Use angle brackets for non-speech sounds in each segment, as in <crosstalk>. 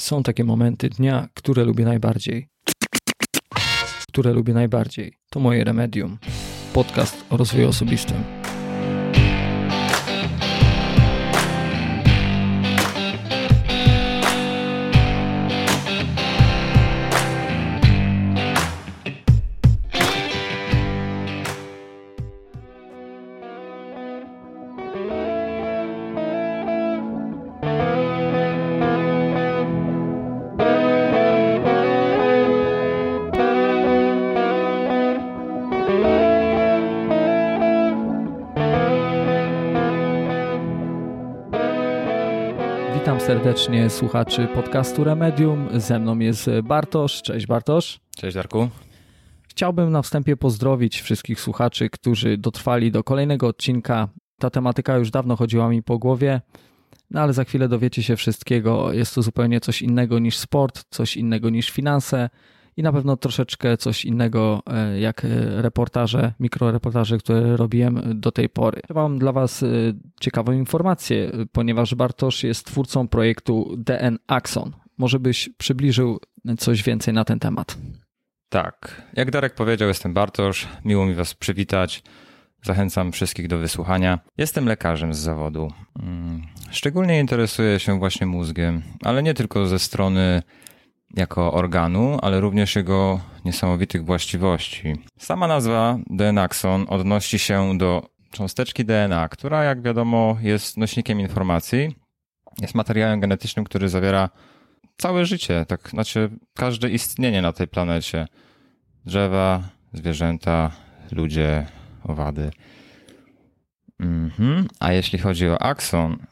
Są takie momenty dnia, które lubię najbardziej. Które lubię najbardziej. To moje remedium. Podcast o rozwoju osobistym. Serdecznie słuchaczy podcastu Remedium. Ze mną jest Bartosz. Cześć Bartosz. Cześć Darku. Chciałbym na wstępie pozdrowić wszystkich słuchaczy, którzy dotrwali do kolejnego odcinka. Ta tematyka już dawno chodziła mi po głowie, no ale za chwilę dowiecie się wszystkiego. Jest to zupełnie coś innego niż sport, coś innego niż finanse i na pewno troszeczkę coś innego e, jak reportaże, mikroreportaże, które robiłem do tej pory. Mam dla Was e, ciekawą informację, ponieważ Bartosz jest twórcą projektu DN Axon. Może byś przybliżył coś więcej na ten temat? Tak, jak Darek powiedział, jestem Bartosz. Miło mi Was przywitać. Zachęcam wszystkich do wysłuchania. Jestem lekarzem z zawodu. Mm, szczególnie interesuję się właśnie mózgiem, ale nie tylko ze strony jako organu, ale również jego niesamowitych właściwości. Sama nazwa DNAxon odnosi się do cząsteczki DNA, która jak wiadomo jest nośnikiem informacji, jest materiałem genetycznym, który zawiera całe życie, tak znaczy każde istnienie na tej planecie. Drzewa, zwierzęta, ludzie, owady. Mhm. A jeśli chodzi o akson,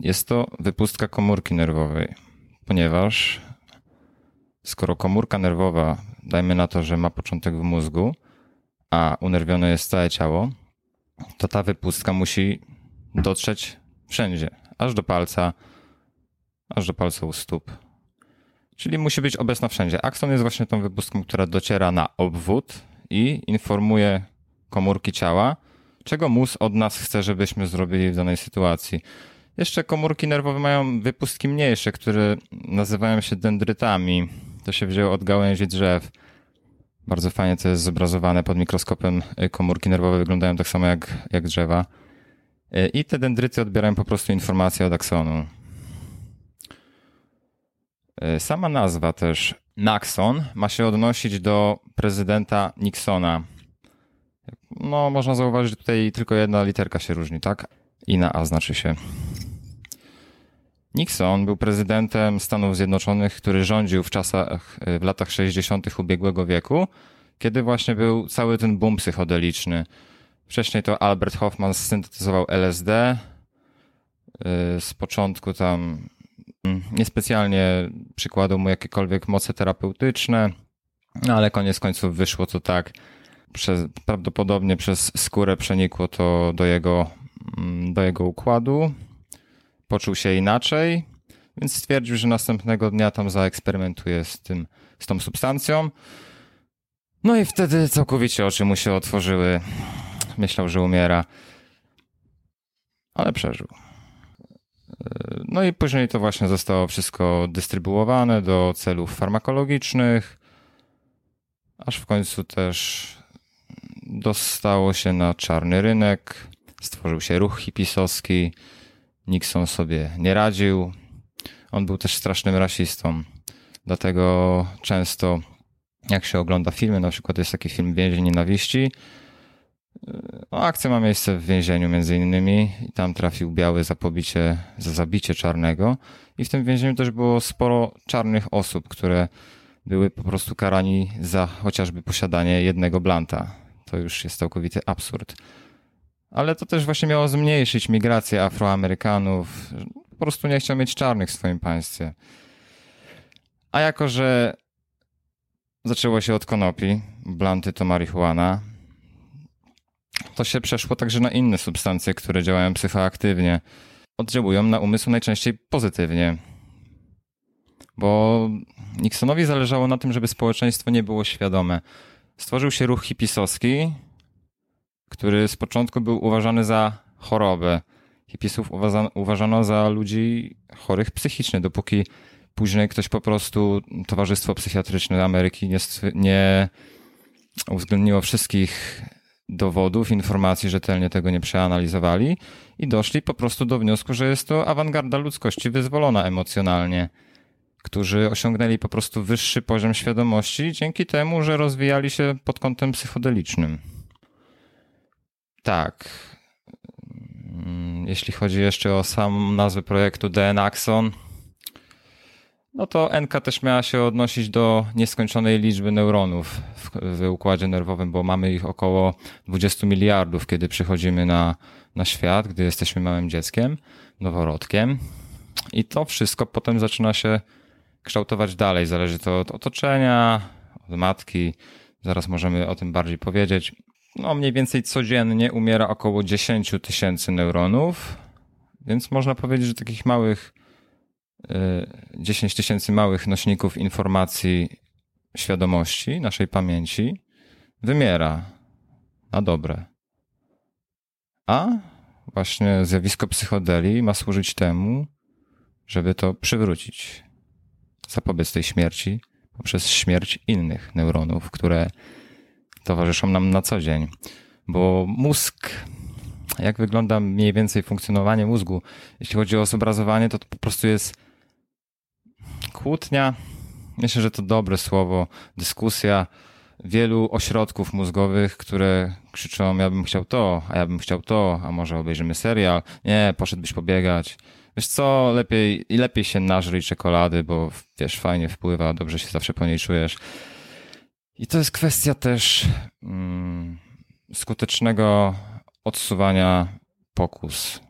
jest to wypustka komórki nerwowej ponieważ skoro komórka nerwowa, dajmy na to, że ma początek w mózgu, a unerwione jest całe ciało, to ta wypustka musi dotrzeć wszędzie, aż do palca, aż do palca u stóp. Czyli musi być obecna wszędzie. Akson jest właśnie tą wypustką, która dociera na obwód i informuje komórki ciała, czego mózg od nas chce, żebyśmy zrobili w danej sytuacji. Jeszcze komórki nerwowe mają wypustki mniejsze, które nazywają się dendrytami. To się wzięło od gałęzi drzew. Bardzo fajnie to jest zobrazowane pod mikroskopem. Y, komórki nerwowe wyglądają tak samo jak, jak drzewa. Y, I te dendryty odbierają po prostu informacje od aksonu. Y, sama nazwa też Naxon ma się odnosić do prezydenta Nixona. No, można zauważyć, że tutaj tylko jedna literka się różni, tak? I na A znaczy się. Nixon był prezydentem Stanów Zjednoczonych, który rządził w czasach, w latach 60. ubiegłego wieku, kiedy właśnie był cały ten boom psychodeliczny. Wcześniej to Albert Hoffman syntetyzował LSD. Y, z początku tam mm, niespecjalnie przykładał mu jakiekolwiek moce terapeutyczne, no ale koniec końców wyszło to tak, przez, prawdopodobnie przez skórę przenikło to do jego, mm, do jego układu poczuł się inaczej, więc stwierdził, że następnego dnia tam zaeksperymentuje z tym, z tą substancją. No i wtedy całkowicie oczy mu się otworzyły. Myślał, że umiera, ale przeżył. No i później to właśnie zostało wszystko dystrybuowane do celów farmakologicznych, aż w końcu też dostało się na czarny rynek, stworzył się ruch hipisowski, Nixon sobie nie radził. On był też strasznym rasistą. Dlatego często, jak się ogląda filmy, na przykład jest taki film Więzień Nienawiści, no, akcja ma miejsce w więzieniu między innymi i tam trafił biały za pobicie, za zabicie czarnego i w tym więzieniu też było sporo czarnych osób, które były po prostu karani za chociażby posiadanie jednego blanta. To już jest całkowity absurd ale to też właśnie miało zmniejszyć migrację Afroamerykanów. Po prostu nie chciał mieć czarnych w swoim państwie. A jako, że zaczęło się od konopi, blanty to marihuana, to się przeszło także na inne substancje, które działają psychoaktywnie. Oddziałują na umysł najczęściej pozytywnie. Bo Nixonowi zależało na tym, żeby społeczeństwo nie było świadome. Stworzył się ruch hipisowski, który z początku był uważany za chorobę hipisów uważano za ludzi chorych psychicznie, dopóki później ktoś po prostu, Towarzystwo Psychiatryczne Ameryki nie, nie uwzględniło wszystkich dowodów, informacji, rzetelnie tego nie przeanalizowali i doszli po prostu do wniosku, że jest to awangarda ludzkości wyzwolona emocjonalnie, którzy osiągnęli po prostu wyższy poziom świadomości dzięki temu, że rozwijali się pod kątem psychodelicznym. Tak. Mm, jeśli chodzi jeszcze o sam nazwę projektu DN Axon, no to NK też miała się odnosić do nieskończonej liczby neuronów w, w, układzie nerwowym, bo mamy ich około 20 miliardów, kiedy przychodzimy na, na świat, gdy jesteśmy małym dzieckiem, noworodkiem. I to wszystko potem zaczyna się kształtować dalej. Zależy to od otoczenia, od matki. Zaraz możemy o tym bardziej powiedzieć. No, mniej więcej codziennie umiera około 10 tysięcy neuronów, więc można powiedzieć, że takich małych 10 tysięcy małych nośników informacji świadomości, naszej pamięci, wymiera na dobre. A właśnie zjawisko psychodeli ma służyć temu, żeby to przywrócić, zapobiec tej śmierci poprzez śmierć innych neuronów, które towarzyszą nam na co dzień. Bo mózg, jak wygląda mniej więcej funkcjonowanie mózgu, jeśli chodzi o zobrazowanie, to, to po prostu jest kłótnia, myślę, że to dobre słowo, dyskusja wielu ośrodków mózgowych, które krzyczą, ja bym chciał to, a ja bym chciał to, a może obejrzymy serial, nie, poszedłbyś pobiegać. Wiesz co, lepiej, i lepiej się nażryj czekolady, bo wiesz, fajnie wpływa, dobrze się zawsze po niej czujesz. I to jest kwestia też mm, skutecznego odsuwania pokus,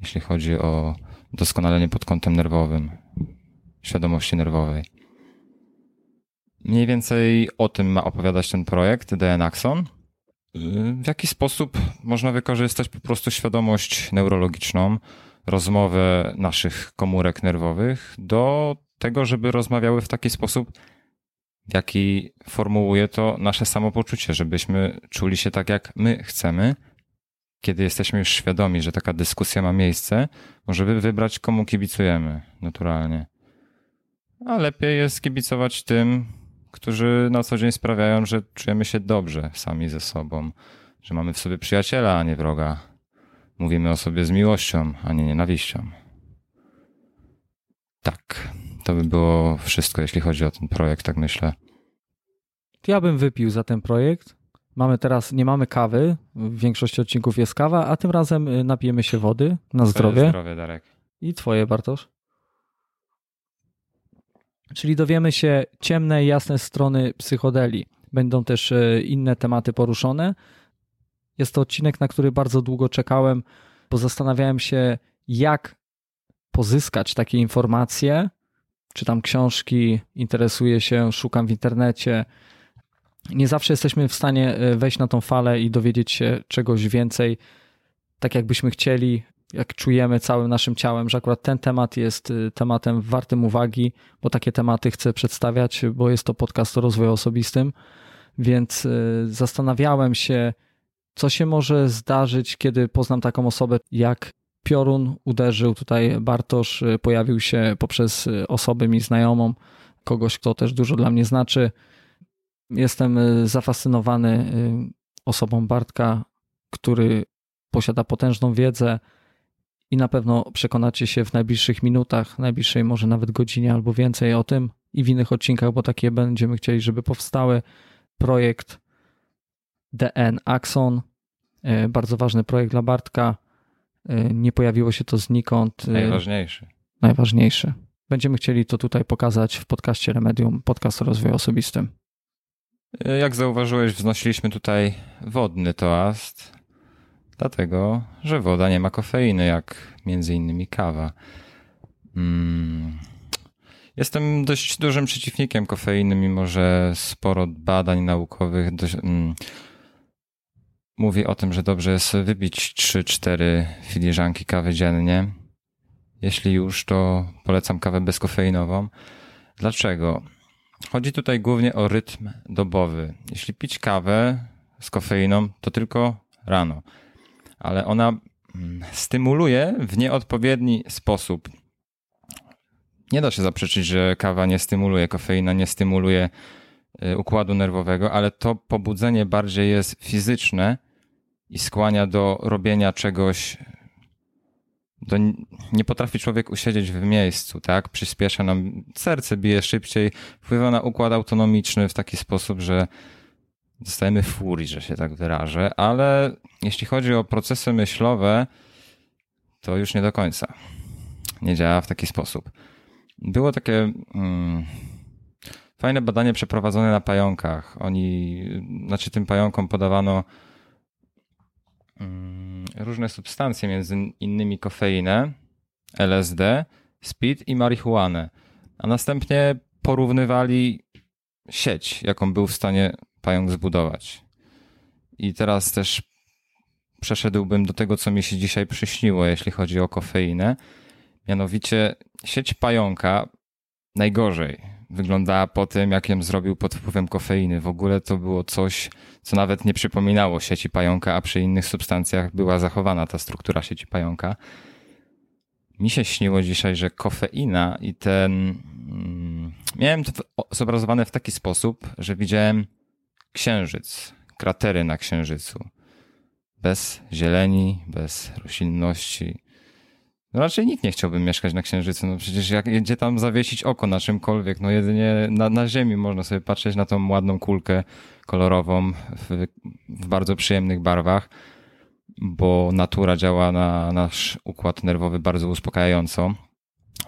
jeśli chodzi o doskonalenie pod kątem nerwowym świadomości nerwowej. Mniej więcej o tym ma opowiadać ten projekt DNAxon. W jaki sposób można wykorzystać po prostu świadomość neurologiczną, rozmowę naszych komórek nerwowych do tego, żeby rozmawiały w taki sposób, jaki formułuje to nasze samopoczucie, żebyśmy czuli się tak, jak my chcemy. Kiedy jesteśmy już świadomi, że taka dyskusja ma miejsce, możemy wybrać, komu kibicujemy naturalnie a lepiej jest kibicować tym, którzy na co dzień sprawiają, że czujemy się dobrze sami ze sobą, że mamy w sobie przyjaciela, a nie wroga. Mówimy o sobie z miłością, a nie nienawiścią. Tak, to by było wszystko, jeśli chodzi o ten projekt, tak myślę. Ja bym wypił za ten projekt. Mamy teraz, nie mamy kawy, w większości odcinków jest kawa, a tym razem y, napijemy się wody na zdrowie. Twoje zdrowie, Darek. I twoje, Bartosz. Czyli dowiemy się ciemne i jasne strony psychodeli. Będą też e, inne tematy poruszone. Jest to odcinek, na który bardzo długo czekałem, bo zastanawiałem się, jak pozyskać takie informacje. Czytam książki, interesuję się, szukam w internecie. Nie zawsze jesteśmy w stanie e, wejść na tą falę i dowiedzieć się czegoś więcej, tak jakbyśmy chcieli jak czujemy całym naszym ciałem, że akurat ten temat jest y, tematem wartym uwagi, bo takie tematy chcę przedstawiać, bo jest to podcast o rozwoju osobistym. Więc y, zastanawiałem się, co się może zdarzyć, kiedy poznam taką osobę, jak piorun uderzył tutaj Bartosz, y, pojawił się poprzez osobę mi znajomą, kogoś, kto też dużo dla mnie znaczy. Jestem zafascynowany osobą Bartka, który posiada potężną wiedzę, i na pewno przekonacie się w najbliższych minutach, najbliższej może nawet godzinie albo więcej o tym i w innych odcinkach, bo takie będziemy chcieli, żeby powstały. Projekt DN Axon, bardzo ważny projekt dla Bartka. E, nie pojawiło się to znikąd. E, najważniejszy. Najważniejszy. Będziemy chcieli to tutaj pokazać w podcaście Remedium, podcast o rozwoju osobistym. Jak zauważyłeś, wznosiliśmy tutaj wodny toast Dlatego, że woda nie ma kofeiny, jak między innymi kawa. Mm. Jestem dość dużym przeciwnikiem kofeiny, mimo że sporo badań naukowych dość, mm, mówi o tym, że dobrze jest wypić 3-4 filiżanki kawy dziennie. Jeśli już, to polecam kawę bezkofeinową. Dlaczego? Chodzi tutaj głównie o rytm dobowy. Jeśli pić kawę z kofeiną, to tylko rano ale ona mm, stymuluje w nieodpowiedni sposób. Nie da się zaprzeczyć, że kawa nie stymuluje, kofeina nie stymuluje y, układu nerwowego, ale to pobudzenie bardziej jest fizyczne i skłania do robienia czegoś. Do, nie potrafi człowiek usiedzieć w miejscu, tak? Przyspiesza nam, serce bije szybciej, wpływa na układ autonomiczny w taki sposób, że dostajemy furii, że się tak wyrażę, ale jeśli chodzi o procesy myślowe, to już nie do końca. Nie działa w taki sposób. Było takie mm, fajne badanie przeprowadzone na pająkach. Oni, znaczy tym pająkom podawano różne substancje, między innymi kofeinę, LSD, speed i marihuanę. A następnie porównywali sieć, jaką był w stanie pająk zbudować. I teraz też przeszedłbym do tego, co mi się dzisiaj przyśniło, jeśli chodzi o kofeinę. Mianowicie sieć pająka najgorzej wyglądała po tym, jak ją zrobił pod wpływem kofeiny. W ogóle to było coś, co nawet nie przypominało sieci pająka, a przy innych substancjach była zachowana ta struktura sieci pająka. Mi się śniło dzisiaj, że kofeina i ten. Mm, miałem to zobrazowane w taki sposób, że widziałem księżyc, kratery na księżycu. Bez zieleni, bez roślinności. No raczej nikt nie chciałby mieszkać na księżycu. No przecież jak jedzie tam zawiesić oko na czymkolwiek, no jedynie na, na ziemi można sobie patrzeć na tą ładną kulkę kolorową w, w bardzo przyjemnych barwach, bo natura działa na nasz układ nerwowy bardzo uspokajająco.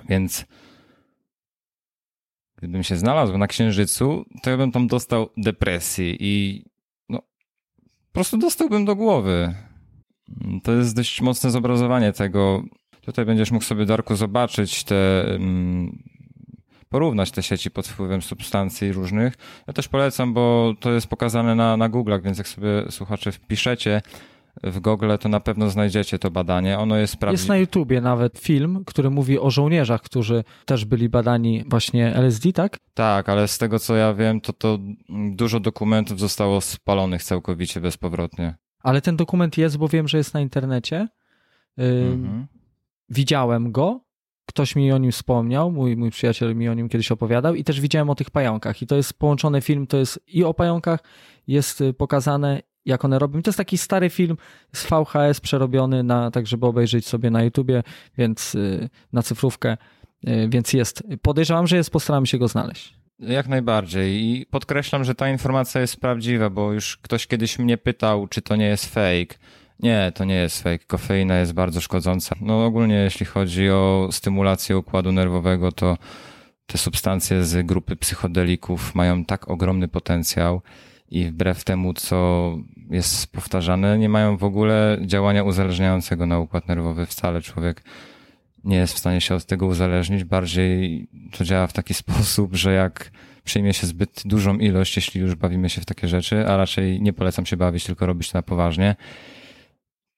Więc Gdybym się znalazł na Księżycu, to ja bym tam dostał depresji i no, po prostu dostałbym do głowy. To jest dość mocne zobrazowanie tego. Tutaj będziesz mógł sobie, Darku, zobaczyć te, mm, porównać te sieci pod wpływem substancji różnych. Ja też polecam, bo to jest pokazane na, na Google'ach, więc jak sobie słuchacze wpiszecie w Google, to na pewno znajdziecie to badanie. Ono jest prawdziwe. Jest na YouTubie nawet film, który mówi o żołnierzach, którzy też byli badani właśnie LSD, tak? Tak, ale z tego co ja wiem, to to dużo dokumentów zostało spalonych całkowicie bezpowrotnie. Ale ten dokument jest, bo wiem, że jest na internecie. mhm. Widziałem go, ktoś mi o nim wspomniał, mój, mój przyjaciel mi o nim kiedyś opowiadał i też widziałem o tych pająkach i to jest połączony film, to jest i o pająkach jest y, pokazane jak one robią. To jest taki stary film z VHS przerobiony na, tak żeby obejrzeć sobie na YouTubie, więc y, na cyfrówkę, y, więc jest. Podejrzewam, że jest, postaramy się go znaleźć. Jak najbardziej i podkreślam, że ta informacja jest prawdziwa, bo już ktoś kiedyś mnie pytał, czy to nie jest fake. Nie, to nie jest fake. Kofeina jest bardzo szkodząca. No ogólnie jeśli chodzi o stymulację układu nerwowego, to te substancje z grupy psychodelików mają tak ogromny potencjał i wbrew temu, co jest powtarzane, nie mają w ogóle działania uzależniającego na układ nerwowy wcale. Człowiek nie jest w stanie się od tego uzależnić. Bardziej to działa w taki <laughs> sposób, że jak przyjmie się zbyt dużą ilość, jeśli już bawimy się w takie rzeczy, a raczej nie polecam się bawić, tylko robić to na poważnie,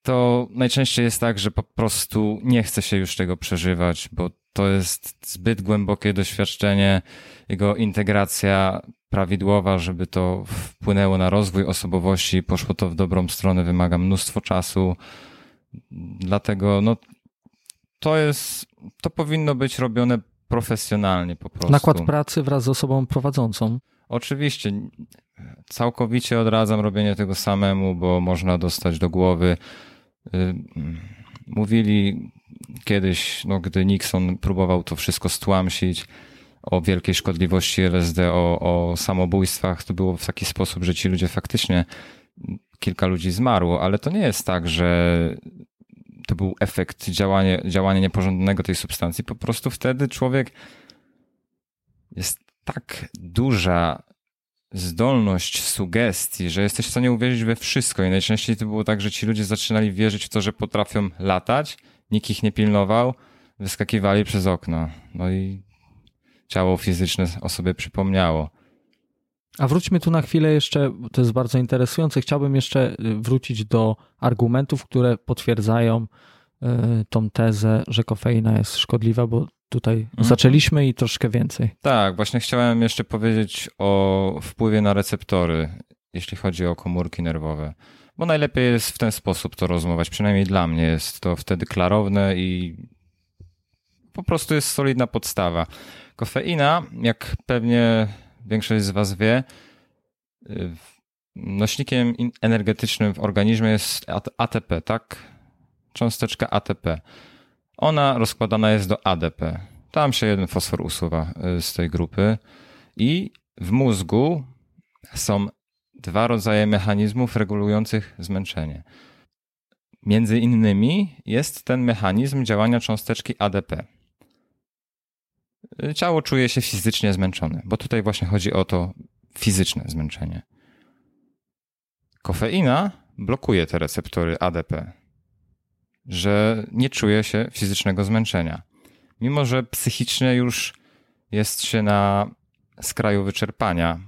to najczęściej jest tak, że po prostu nie chce się już tego przeżywać, bo to jest zbyt głębokie doświadczenie, jego integracja prawidłowa, żeby to wpłynęło na rozwój osobowości, poszło to w dobrą stronę, wymaga mnóstwo czasu. Dlatego no, to jest, to powinno być robione profesjonalnie po prostu. Nakład pracy wraz z osobą prowadzącą. Oczywiście. Całkowicie odradzam robienie tego samemu, bo można dostać do głowy. Y, mówili kiedyś, no, gdy Nixon próbował to wszystko stłamsić, o wielkiej szkodliwości LSD, o, o samobójstwach, to było w taki sposób, że ci ludzie faktycznie, kilka ludzi zmarło, ale to nie jest tak, że to był efekt działania, działania niepożądanego tej substancji. Po prostu wtedy człowiek jest tak duża zdolność sugestii, że jesteś w stanie uwierzyć we wszystko i najczęściej to było tak, że ci ludzie zaczynali wierzyć w to, że potrafią latać, nikt ich nie pilnował, wyskakiwali przez okno. No i ciało fizyczne o sobie przypomniało. A wróćmy tu na chwilę jeszcze, to jest bardzo interesujące. Chciałbym jeszcze y, wrócić do argumentów, które potwierdzają y, tą tezę, że kofeina jest szkodliwa, bo tutaj mhm. zaczęliśmy i troszkę więcej. Tak, właśnie chciałem jeszcze powiedzieć o wpływie na receptory, jeśli chodzi o komórki nerwowe. bo najlepiej jest w ten sposób to rozumować. Przynajmniej dla mnie jest to wtedy klarowne i po prostu jest solidna podstawa. Kofeina, jak pewnie większość z Was wie, nośnikiem energetycznym w organizmie jest ATP, tak? Cząsteczka ATP. Ona rozkładana jest do ADP. Tam się jeden fosfor usuwa y, z tej grupy. I w mózgu są dwa rodzaje mechanizmów regulujących zmęczenie. Między innymi jest ten mechanizm działania cząsteczki ADP. Ciało czuje się fizycznie zmęczone, bo tutaj właśnie chodzi o to fizyczne zmęczenie. Kofeina blokuje te receptory ADP, że nie czuje się fizycznego zmęczenia. Mimo, że psychicznie już jest się na skraju wyczerpania,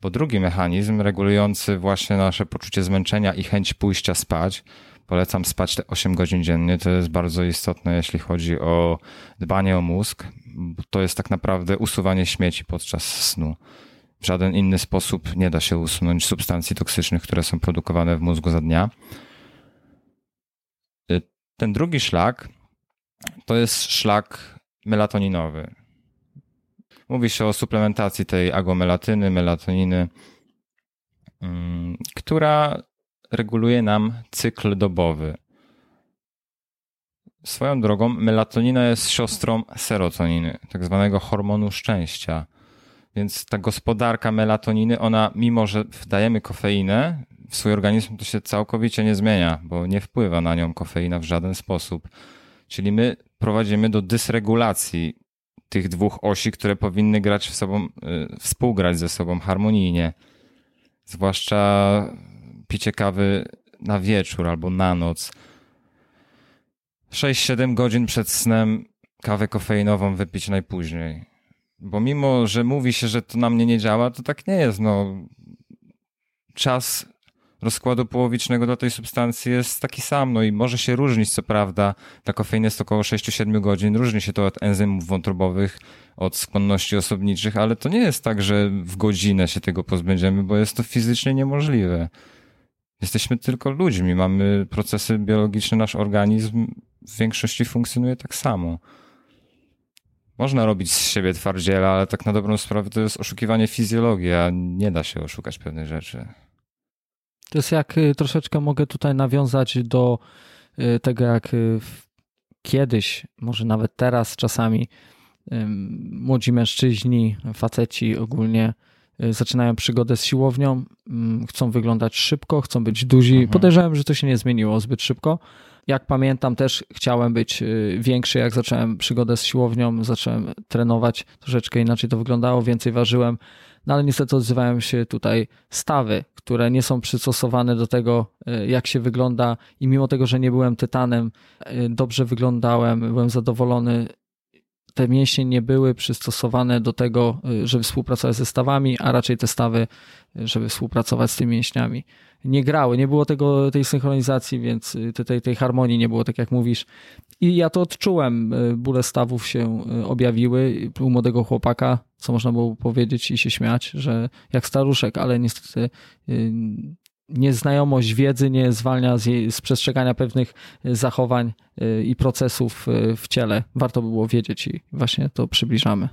bo drugi mechanizm regulujący właśnie nasze poczucie zmęczenia i chęć pójścia spać, polecam spać te 8 godzin dziennie, to jest bardzo istotne, jeśli chodzi o dbanie o mózg, bo to jest tak naprawdę usuwanie śmieci podczas snu. W żaden inny sposób nie da się usunąć substancji toksycznych, które są produkowane w mózgu za dnia. Ten drugi szlak to jest szlak melatoninowy. Mówi się o suplementacji tej agomelatyny, melatoniny, mm, która reguluje nam cykl dobowy. Swoją drogą, melatonina jest siostrą serotoniny, tak zwanego hormonu szczęścia. Więc ta gospodarka melatoniny, ona, mimo że wdajemy kofeinę w swój organizm, to się całkowicie nie zmienia, bo nie wpływa na nią kofeina w żaden sposób. Czyli my prowadzimy do dysregulacji tych dwóch osi, które powinny grać w sobą, y, współgrać ze sobą harmonijnie. Zwłaszcza picie kawy na wieczór albo na noc. 6-7 godzin przed snem kawę kofeinową wypić najpóźniej. Bo mimo, że mówi się, że to na mnie nie działa, to tak nie jest. No, czas rozkładu połowicznego dla tej substancji jest taki sam, no i może się różnić, co prawda, ta kofeina jest około 6-7 godzin, różni się to od enzymów wątrobowych, od skłonności osobniczych, ale to nie jest tak, że w godzinę się tego pozbędziemy, bo jest to fizycznie niemożliwe. Jesteśmy tylko ludźmi, mamy procesy biologiczne, nasz organizm w większości funkcjonuje tak samo. Można robić z siebie twardziela, ale tak na dobrą sprawę to jest oszukiwanie fizjologii, a nie da się oszukać pewnych rzeczy. To jest jak y, troszeczkę mogę tutaj nawiązać do y, tego, jak y, kiedyś, może nawet teraz czasami młodzi mężczyźni, faceci ogólnie zaczynają przygodę z siłownią, chcą wyglądać szybko, chcą być duzi. Mhm. Podejrzewam, że to się nie zmieniło zbyt szybko. Jak pamiętam, też chciałem być większy, jak zacząłem przygodę z siłownią, zacząłem trenować, troszeczkę inaczej to wyglądało, więcej ważyłem, no ale niestety odzywają się tutaj stawy, które nie są przystosowane do tego, e, jak się wygląda. I mimo tego, że nie byłem tytanem, e, dobrze wyglądałem, byłem zadowolony, te mięśnie nie były przystosowane do tego, e, żeby współpracować ze stawami, a raczej te stawy, żeby współpracować z tymi mięśniami. Nie grały, nie było tego, tej synchronizacji, więc tej, tej harmonii nie było, tak jak mówisz. I ja to odczułem. Bóle stawów się objawiły u młodego chłopaka, co można było powiedzieć i się śmiać, że jak staruszek, ale niestety y, nieznajomość wiedzy nie zwalnia z, jej, z przestrzegania pewnych zachowań y, i procesów y, w ciele. Warto by było wiedzieć i właśnie to przybliżamy.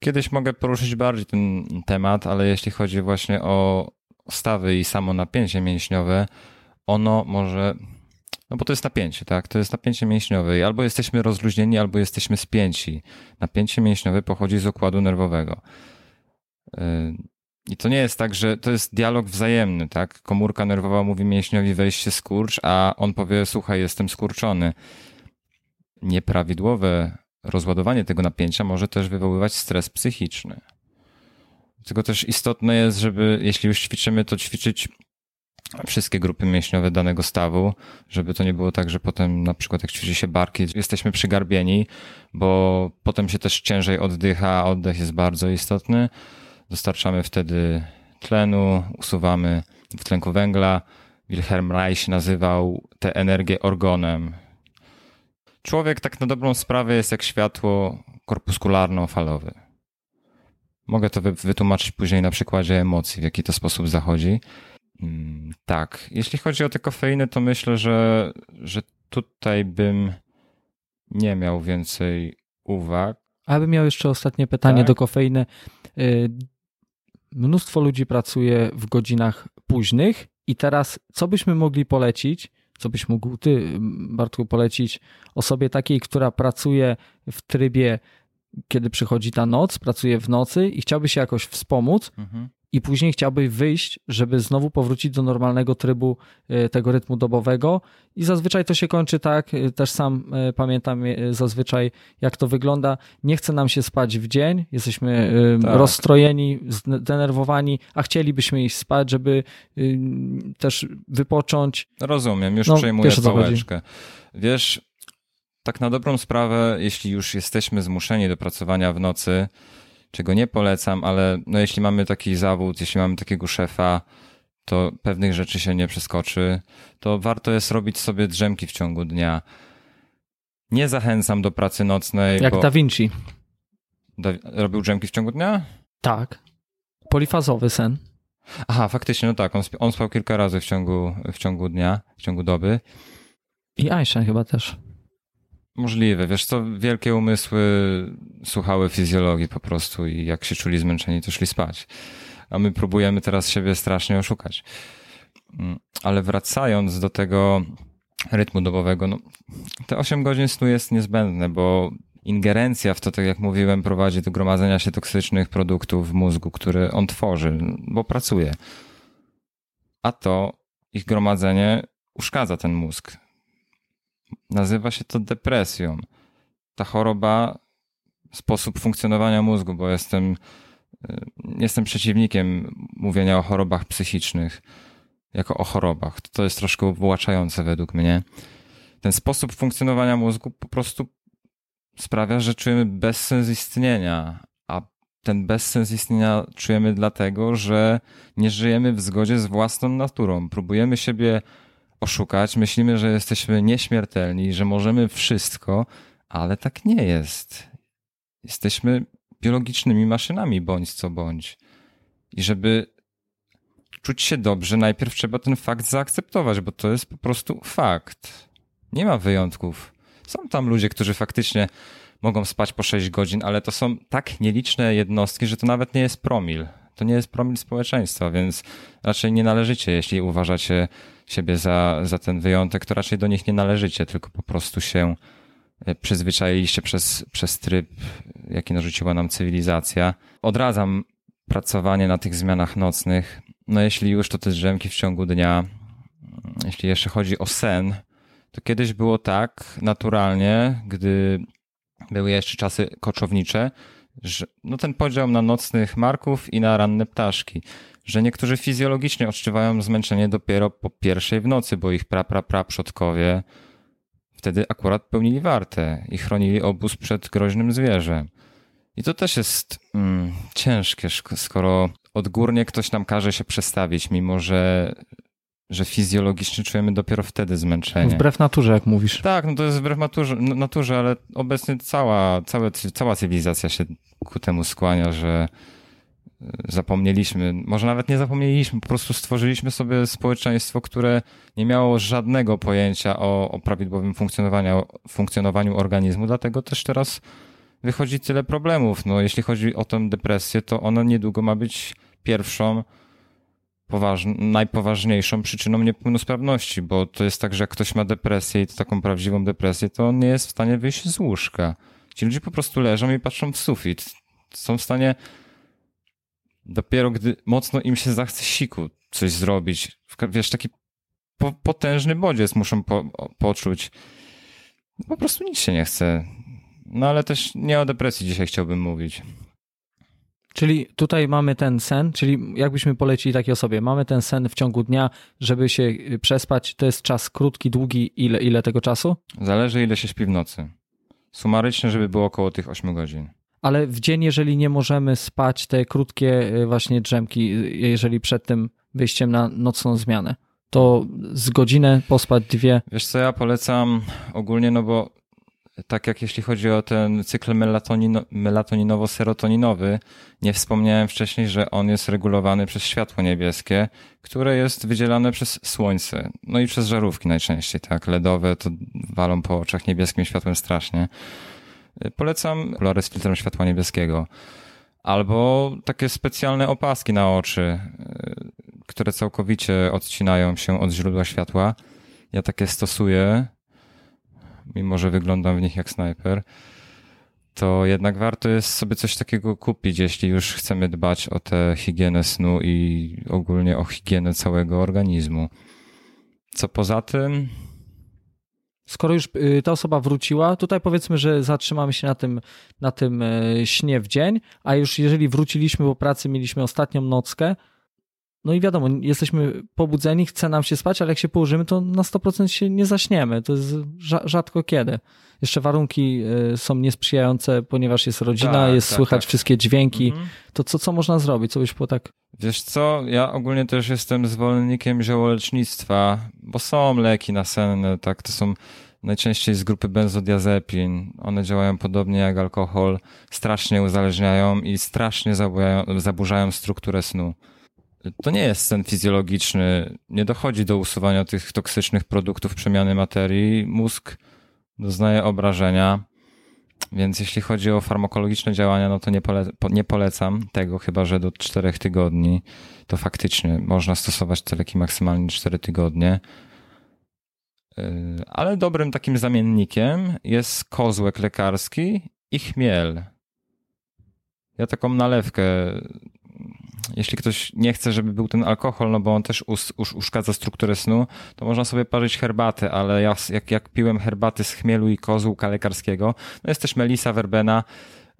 Kiedyś mogę poruszyć bardziej ten temat, ale jeśli chodzi właśnie o stawy i samo napięcie mięśniowe, ono może no bo to jest napięcie, tak? To jest napięcie mięśniowe i albo jesteśmy rozluźnieni, albo jesteśmy spięci. Napięcie mięśniowe pochodzi z układu nerwowego. I to nie jest tak, że to jest dialog wzajemny, tak? Komórka nerwowa mówi mięśniowi weź się skurcz, a on powie słuchaj, jestem skurczony. Nieprawidłowe rozładowanie tego napięcia może też wywoływać stres psychiczny. Dlatego też istotne jest, żeby jeśli już ćwiczymy, to ćwiczyć wszystkie grupy mięśniowe danego stawu, żeby to nie było tak, że potem na przykład jak ćwiczy się barki, jesteśmy przygarbieni, bo potem się też ciężej oddycha, a oddech jest bardzo istotny. Dostarczamy wtedy tlenu, usuwamy dwutlenku węgla. Wilhelm Reich nazywał tę energię orgonem. Człowiek tak na dobrą sprawę jest jak światło korpuskularno-falowe. Mogę to wytłumaczyć później na przykładzie emocji, w jaki to sposób zachodzi. Mm, tak. Jeśli chodzi o te kofeiny, to myślę, że, że tutaj bym nie miał więcej uwag. A bym miał jeszcze ostatnie pytanie Tak. do kofeiny. Mnóstwo ludzi pracuje w godzinach późnych i teraz co byśmy mogli polecić, co byś mógł ty, Bartku, polecić osobie takiej, która pracuje w trybie, kiedy przychodzi ta noc, pracuje w nocy i chciałby się jakoś wspomóc Mhm. i później chciałby wyjść, żeby znowu powrócić do normalnego trybu e, tego rytmu dobowego i zazwyczaj to się kończy tak, e, też sam e, pamiętam zazwyczaj jak to wygląda, nie chce nam się spać w dzień, jesteśmy Tak. rozstrojeni, zdenerwowani, a chcielibyśmy iść spać, żeby też wypocząć. Rozumiem, już No, przejmuję wiesz, pałeczkę. Wiesz, tak na dobrą sprawę, jeśli już jesteśmy zmuszeni do pracowania w nocy, czego nie polecam, ale no jeśli mamy taki zawód, jeśli mamy takiego szefa, to pewnych rzeczy się nie przeskoczy, to warto jest robić sobie drzemki w ciągu dnia. Nie zachęcam do pracy nocnej, Jak bo Da Vinci. Da... robił drzemki w ciągu dnia? Tak. Polifazowy sen. Aha, faktycznie, no tak, on, on spał kilka razy w ciągu, w ciągu dnia, w ciągu doby. I Einstein chyba też. Możliwe, wiesz co, wielkie umysły słuchały fizjologii po prostu i jak się czuli zmęczeni, to szli spać. A my próbujemy teraz siebie strasznie oszukać. Mm, Ale wracając do tego rytmu dobowego, no, te 8 godzin snu jest niezbędne, bo ingerencja w to, tak jak mówiłem, prowadzi do gromadzenia się toksycznych produktów w mózgu, które on tworzy, bo pracuje. A to ich gromadzenie uszkadza ten mózg. Nazywa się to depresją. Ta choroba, sposób funkcjonowania mózgu, bo jestem, y, jestem przeciwnikiem mówienia o chorobach psychicznych jako o chorobach. To jest troszkę uwłaczające według mnie. Ten sposób funkcjonowania mózgu po prostu sprawia, że czujemy bezsens istnienia, a ten bezsens istnienia czujemy dlatego, że nie żyjemy w zgodzie z własną naturą. Próbujemy siebie oszukać, myślimy, że jesteśmy nieśmiertelni, że możemy wszystko, ale tak nie jest. Jesteśmy biologicznymi maszynami, bądź co bądź. I żeby czuć się dobrze, najpierw trzeba ten fakt zaakceptować, bo to jest po prostu fakt. Nie ma wyjątków. Są tam ludzie, którzy faktycznie mogą spać po 6 godzin, ale to są tak nieliczne jednostki, że to nawet nie jest promil. To nie jest promil społeczeństwa, więc raczej nie należycie, jeśli uważacie siebie za, za ten wyjątek, to raczej do nich nie należycie, tylko po prostu się e, przyzwyczailiście przez, przez tryb, jaki narzuciła nam cywilizacja. Odradzam pracowanie na tych zmianach nocnych. No jeśli już, to te drzemki w ciągu dnia. Jeśli jeszcze chodzi o sen, to kiedyś było tak naturalnie, gdy były jeszcze czasy koczownicze, że no ten podział na nocnych marków i na ranne ptaszki, że niektórzy fizjologicznie odczuwają zmęczenie dopiero po pierwszej w nocy, bo ich pra, pra, pra przodkowie wtedy akurat pełnili wartę i chronili obóz przed groźnym zwierzem. I to też jest mm, ciężkie, skoro odgórnie ktoś nam każe się przestawić, mimo że, że fizjologicznie czujemy dopiero wtedy zmęczenie. Wbrew naturze, jak mówisz. Tak, no to jest wbrew naturze, naturze ale obecnie cała, całe, cała cywilizacja się ku temu skłania, że y, zapomnieliśmy, może nawet nie zapomnieliśmy, po prostu stworzyliśmy sobie społeczeństwo, które nie miało żadnego pojęcia o, o prawidłowym funkcjonowaniu, funkcjonowaniu organizmu, dlatego też teraz wychodzi tyle problemów. No, jeśli chodzi o tę depresję, to ona niedługo ma być pierwszą najpoważniejszą przyczyną niepełnosprawności, bo to jest tak, że jak ktoś ma depresję i to taką prawdziwą depresję, to on nie jest w stanie wyjść z łóżka. Ci ludzie po prostu leżą i patrzą w sufit. Są w stanie dopiero gdy mocno im się zachce siku coś zrobić. Wiesz, taki po, potężny bodziec muszą po, poczuć. Po prostu nic się nie chce. No ale też nie o depresji dzisiaj chciałbym mówić. Czyli tutaj mamy ten sen, czyli jakbyśmy polecili takiej osobie, mamy ten sen w ciągu dnia, żeby się y, przespać, to jest czas krótki, długi, ile, ile tego czasu? Zależy ile się śpi w nocy. Sumarycznie, żeby było około tych 8 godzin. Ale w dzień, jeżeli nie możemy spać, te krótkie y, właśnie drzemki, y, jeżeli przed tym wyjściem na nocną zmianę, to z godzinę pospać dwie. Wiesz co, ja polecam ogólnie, no bo tak jak jeśli chodzi o ten cykl melatonino, melatoninowo-serotoninowy, nie wspomniałem wcześniej, że on jest regulowany przez światło niebieskie, które jest wydzielane przez słońce, no i przez żarówki najczęściej, tak, LEDowe to walą po oczach niebieskim światłem strasznie. Polecam okulary z filtrem światła niebieskiego. Albo takie specjalne opaski na oczy, które całkowicie odcinają się od źródła światła. Ja takie stosuję mimo że wyglądam w nich jak snajper, to jednak warto jest sobie coś takiego kupić, jeśli już chcemy dbać o tę higienę snu i ogólnie o higienę całego organizmu. Co poza tym, skoro już y, ta osoba wróciła, tutaj powiedzmy, że zatrzymamy się na tym, na tym y, śnie w dzień, a już jeżeli wróciliśmy po pracy, mieliśmy ostatnią nockę, no i wiadomo, jesteśmy pobudzeni, chce nam się spać, ale jak się położymy, to na 100% się nie zaśniemy. To jest rzadko kiedy. Jeszcze warunki y, są niesprzyjające, ponieważ jest rodzina, tak, jest tak, słychać tak. wszystkie dźwięki. Mhm. To co, co można zrobić? Co byś było tak... Wiesz co, ja ogólnie też jestem zwolennikiem ziołolecznictwa, bo są leki nasenne, tak, to są najczęściej z grupy benzodiazepin. One działają podobnie jak alkohol, strasznie uzależniają i strasznie zaburzają, zaburzają strukturę snu to nie jest sen fizjologiczny, nie dochodzi do usuwania tych toksycznych produktów przemiany materii. Mózg doznaje obrażenia, więc jeśli chodzi o farmakologiczne działania, no to nie, pole, nie polecam tego, chyba że do 4 tygodni. To faktycznie można stosować te leki maksymalnie 4 tygodnie. Yy, ale dobrym takim zamiennikiem jest kozłek lekarski i chmiel. Ja taką nalewkę jeśli ktoś nie chce, żeby był ten alkohol, no bo on też us, us, uszkadza strukturę snu, to można sobie parzyć herbatę, ale ja, jak, jak piłem herbaty z chmielu i kozłka lekarskiego, no jest też melisa, verbena,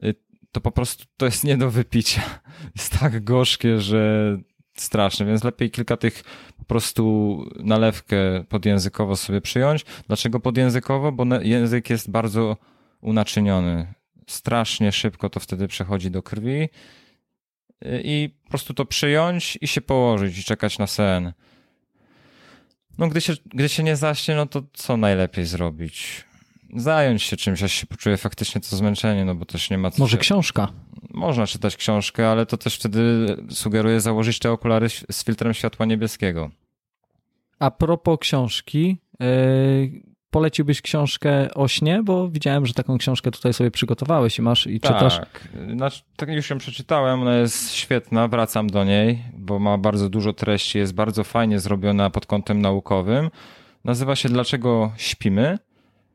y, to po prostu to jest nie do wypicia. <laughs> Jest tak gorzkie, że straszne, więc lepiej kilka tych po prostu nalewkę podjęzykowo sobie przyjąć. Dlaczego podjęzykowo? Bo język jest bardzo unaczyniony. Strasznie szybko to wtedy przechodzi do krwi i po prostu to przyjąć i się położyć i czekać na sen. No, gdy się, gdy się nie zaśnie, no to co najlepiej zrobić? Zająć się czymś, aż się poczuje faktycznie to zmęczenie, no bo też nie ma co. Może się... książka. Można czytać książkę, ale to też wtedy sugeruje założyć te okulary z filtrem światła niebieskiego. A propos książki, yy, poleciłbyś książkę o śnie, bo widziałem, że taką książkę tutaj sobie przygotowałeś i masz i tak, czytasz. Znaczy, tak już ją przeczytałem, ona jest świetna, wracam do niej, bo ma bardzo dużo treści, jest bardzo fajnie zrobiona pod kątem naukowym. Nazywa się Dlaczego śpimy,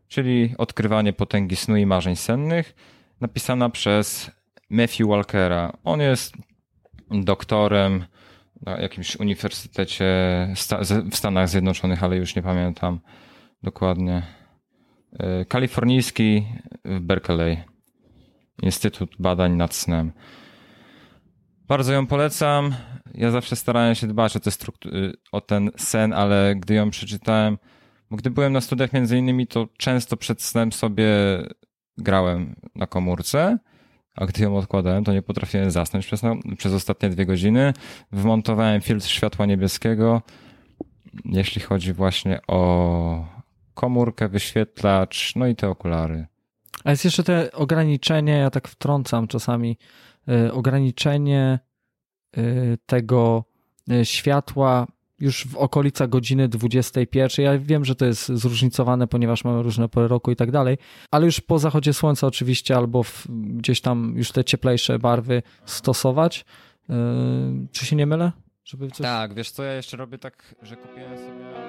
czyli odkrywanie potęgi snu i marzeń sennych, napisana przez Matthew Walkera. On jest doktorem na jakimś uniwersytecie w Stanach Zjednoczonych, ale już nie pamiętam Dokładnie. E, kalifornijski w Berkeley. Instytut Badań nad Snem. Bardzo ją polecam. Ja zawsze starałem się dbać o, te struktury, o ten sen, ale gdy ją przeczytałem, bo gdy byłem na studiach między innymi, to często przed snem sobie grałem na komórce, a gdy ją odkładałem, to nie potrafiłem zasnąć przez, przez ostatnie dwie godziny. Wmontowałem filtr światła niebieskiego, jeśli chodzi właśnie o komórkę, wyświetlacz, no i te okulary. A jest jeszcze te ograniczenie, ja tak wtrącam czasami, y, ograniczenie y, tego y, światła już w okolicach godziny 21. Ja wiem, że to jest zróżnicowane, ponieważ mamy różne pory roku i tak dalej, ale już po zachodzie słońca oczywiście albo w, gdzieś tam już te cieplejsze barwy stosować. Czy się nie mylę? Żeby coś... Tak, wiesz co, ja jeszcze robię tak, że kupiłem sobie